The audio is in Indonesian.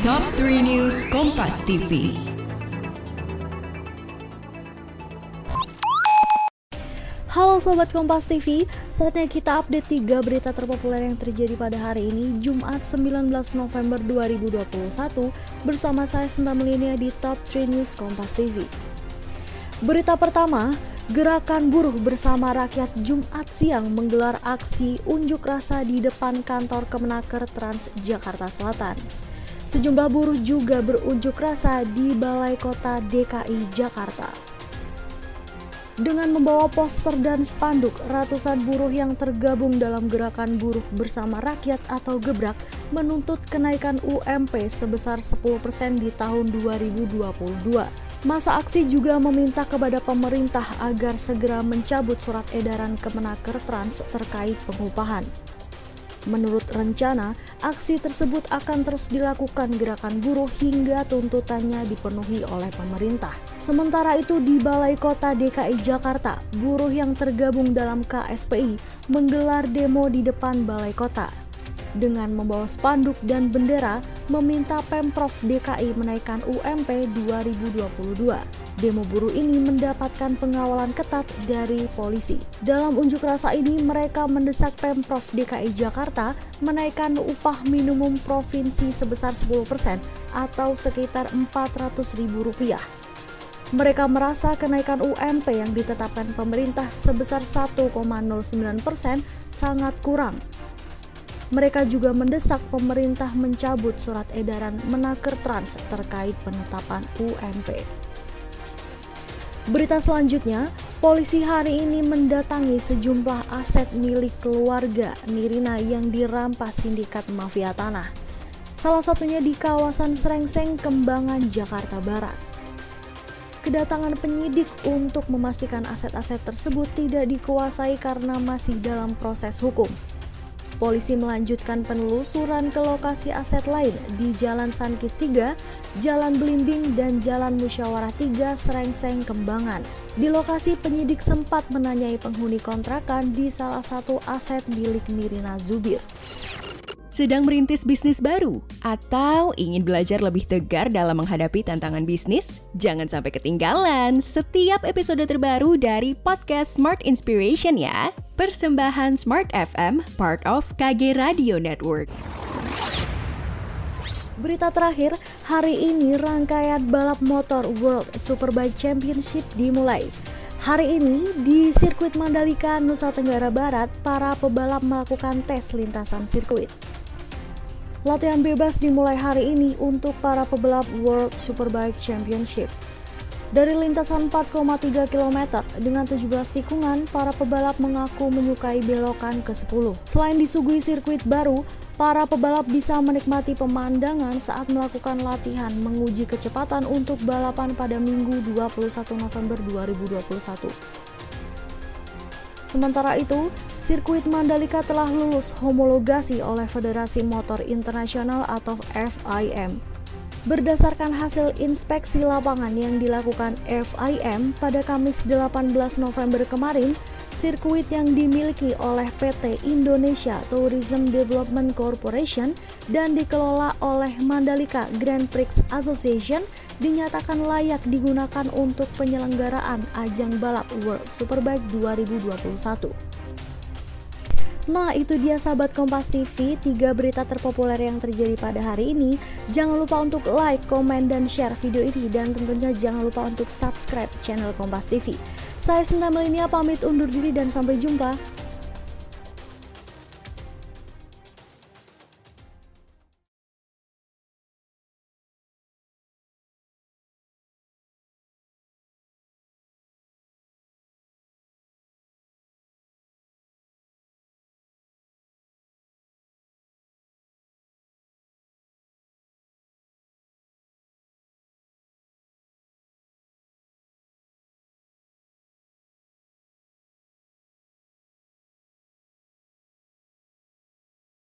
Top 3 News Kompas TV. Halo Sobat Kompas TV, saatnya kita update 3 berita terpopuler yang terjadi pada hari ini, Jumat 19 November 2021, bersama saya Senta Melinia di Top 3 News Kompas TV. Berita pertama, Gerakan Buruh bersama Rakyat Jumat siang menggelar aksi unjuk rasa di depan kantor Kemenaker Trans Jakarta Selatan. Sejumlah buruh juga berunjuk rasa di Balai Kota DKI Jakarta. Dengan membawa poster dan spanduk, ratusan buruh yang tergabung dalam gerakan buruh bersama rakyat atau gebrak menuntut kenaikan UMP sebesar 10% di tahun 2022. Masa aksi juga meminta kepada pemerintah agar segera mencabut surat edaran Kemenaker Trans terkait pengupahan. Menurut rencana, aksi tersebut akan terus dilakukan gerakan buruh hingga tuntutannya dipenuhi oleh pemerintah. Sementara itu di Balai Kota DKI Jakarta, buruh yang tergabung dalam KSPI menggelar demo di depan Balai Kota dengan membawa spanduk dan bendera meminta Pemprov DKI menaikkan UMP 2022. Demo buruh ini mendapatkan pengawalan ketat dari polisi. Dalam unjuk rasa ini, mereka mendesak Pemprov DKI Jakarta menaikkan upah minimum provinsi sebesar 10% atau sekitar Rp400.000. Mereka merasa kenaikan UMP yang ditetapkan pemerintah sebesar 1,09% sangat kurang. Mereka juga mendesak pemerintah mencabut surat edaran Menaker Trans terkait penetapan UMP. Berita selanjutnya, polisi hari ini mendatangi sejumlah aset milik keluarga Nirina yang dirampas sindikat mafia tanah. Salah satunya di kawasan Srengseng, Kembangan, Jakarta Barat. Kedatangan penyidik untuk memastikan aset-aset tersebut tidak dikuasai karena masih dalam proses hukum. Polisi melanjutkan penelusuran ke lokasi aset lain di Jalan Sankis 3, Jalan Belimbing, dan Jalan Musyawarah 3 Serengseng Kembangan. Di lokasi penyidik sempat menanyai penghuni kontrakan di salah satu aset milik Mirina Zubir. Sedang merintis bisnis baru atau ingin belajar lebih tegar dalam menghadapi tantangan bisnis? Jangan sampai ketinggalan setiap episode terbaru dari podcast Smart Inspiration ya. Persembahan Smart FM, part of KG Radio Network. Berita terakhir, hari ini rangkaian balap motor World Superbike Championship dimulai. Hari ini di sirkuit Mandalika, Nusa Tenggara Barat, para pebalap melakukan tes lintasan sirkuit. Latihan bebas dimulai hari ini untuk para pebalap World Superbike Championship. Dari lintasan 4,3 km dengan 17 tikungan, para pebalap mengaku menyukai belokan ke-10. Selain disuguhi sirkuit baru, para pebalap bisa menikmati pemandangan saat melakukan latihan menguji kecepatan untuk balapan pada Minggu 21 November 2021. Sementara itu, sirkuit Mandalika telah lulus homologasi oleh Federasi Motor Internasional atau FIM. Berdasarkan hasil inspeksi lapangan yang dilakukan FIM pada Kamis 18 November kemarin, sirkuit yang dimiliki oleh PT Indonesia Tourism Development Corporation dan dikelola oleh Mandalika Grand Prix Association dinyatakan layak digunakan untuk penyelenggaraan ajang balap World Superbike 2021. Nah itu dia sahabat Kompas TV, tiga berita terpopuler yang terjadi pada hari ini. Jangan lupa untuk like, komen, dan share video ini. Dan tentunya jangan lupa untuk subscribe channel Kompas TV. Saya Sinta Melinia pamit undur diri dan sampai jumpa.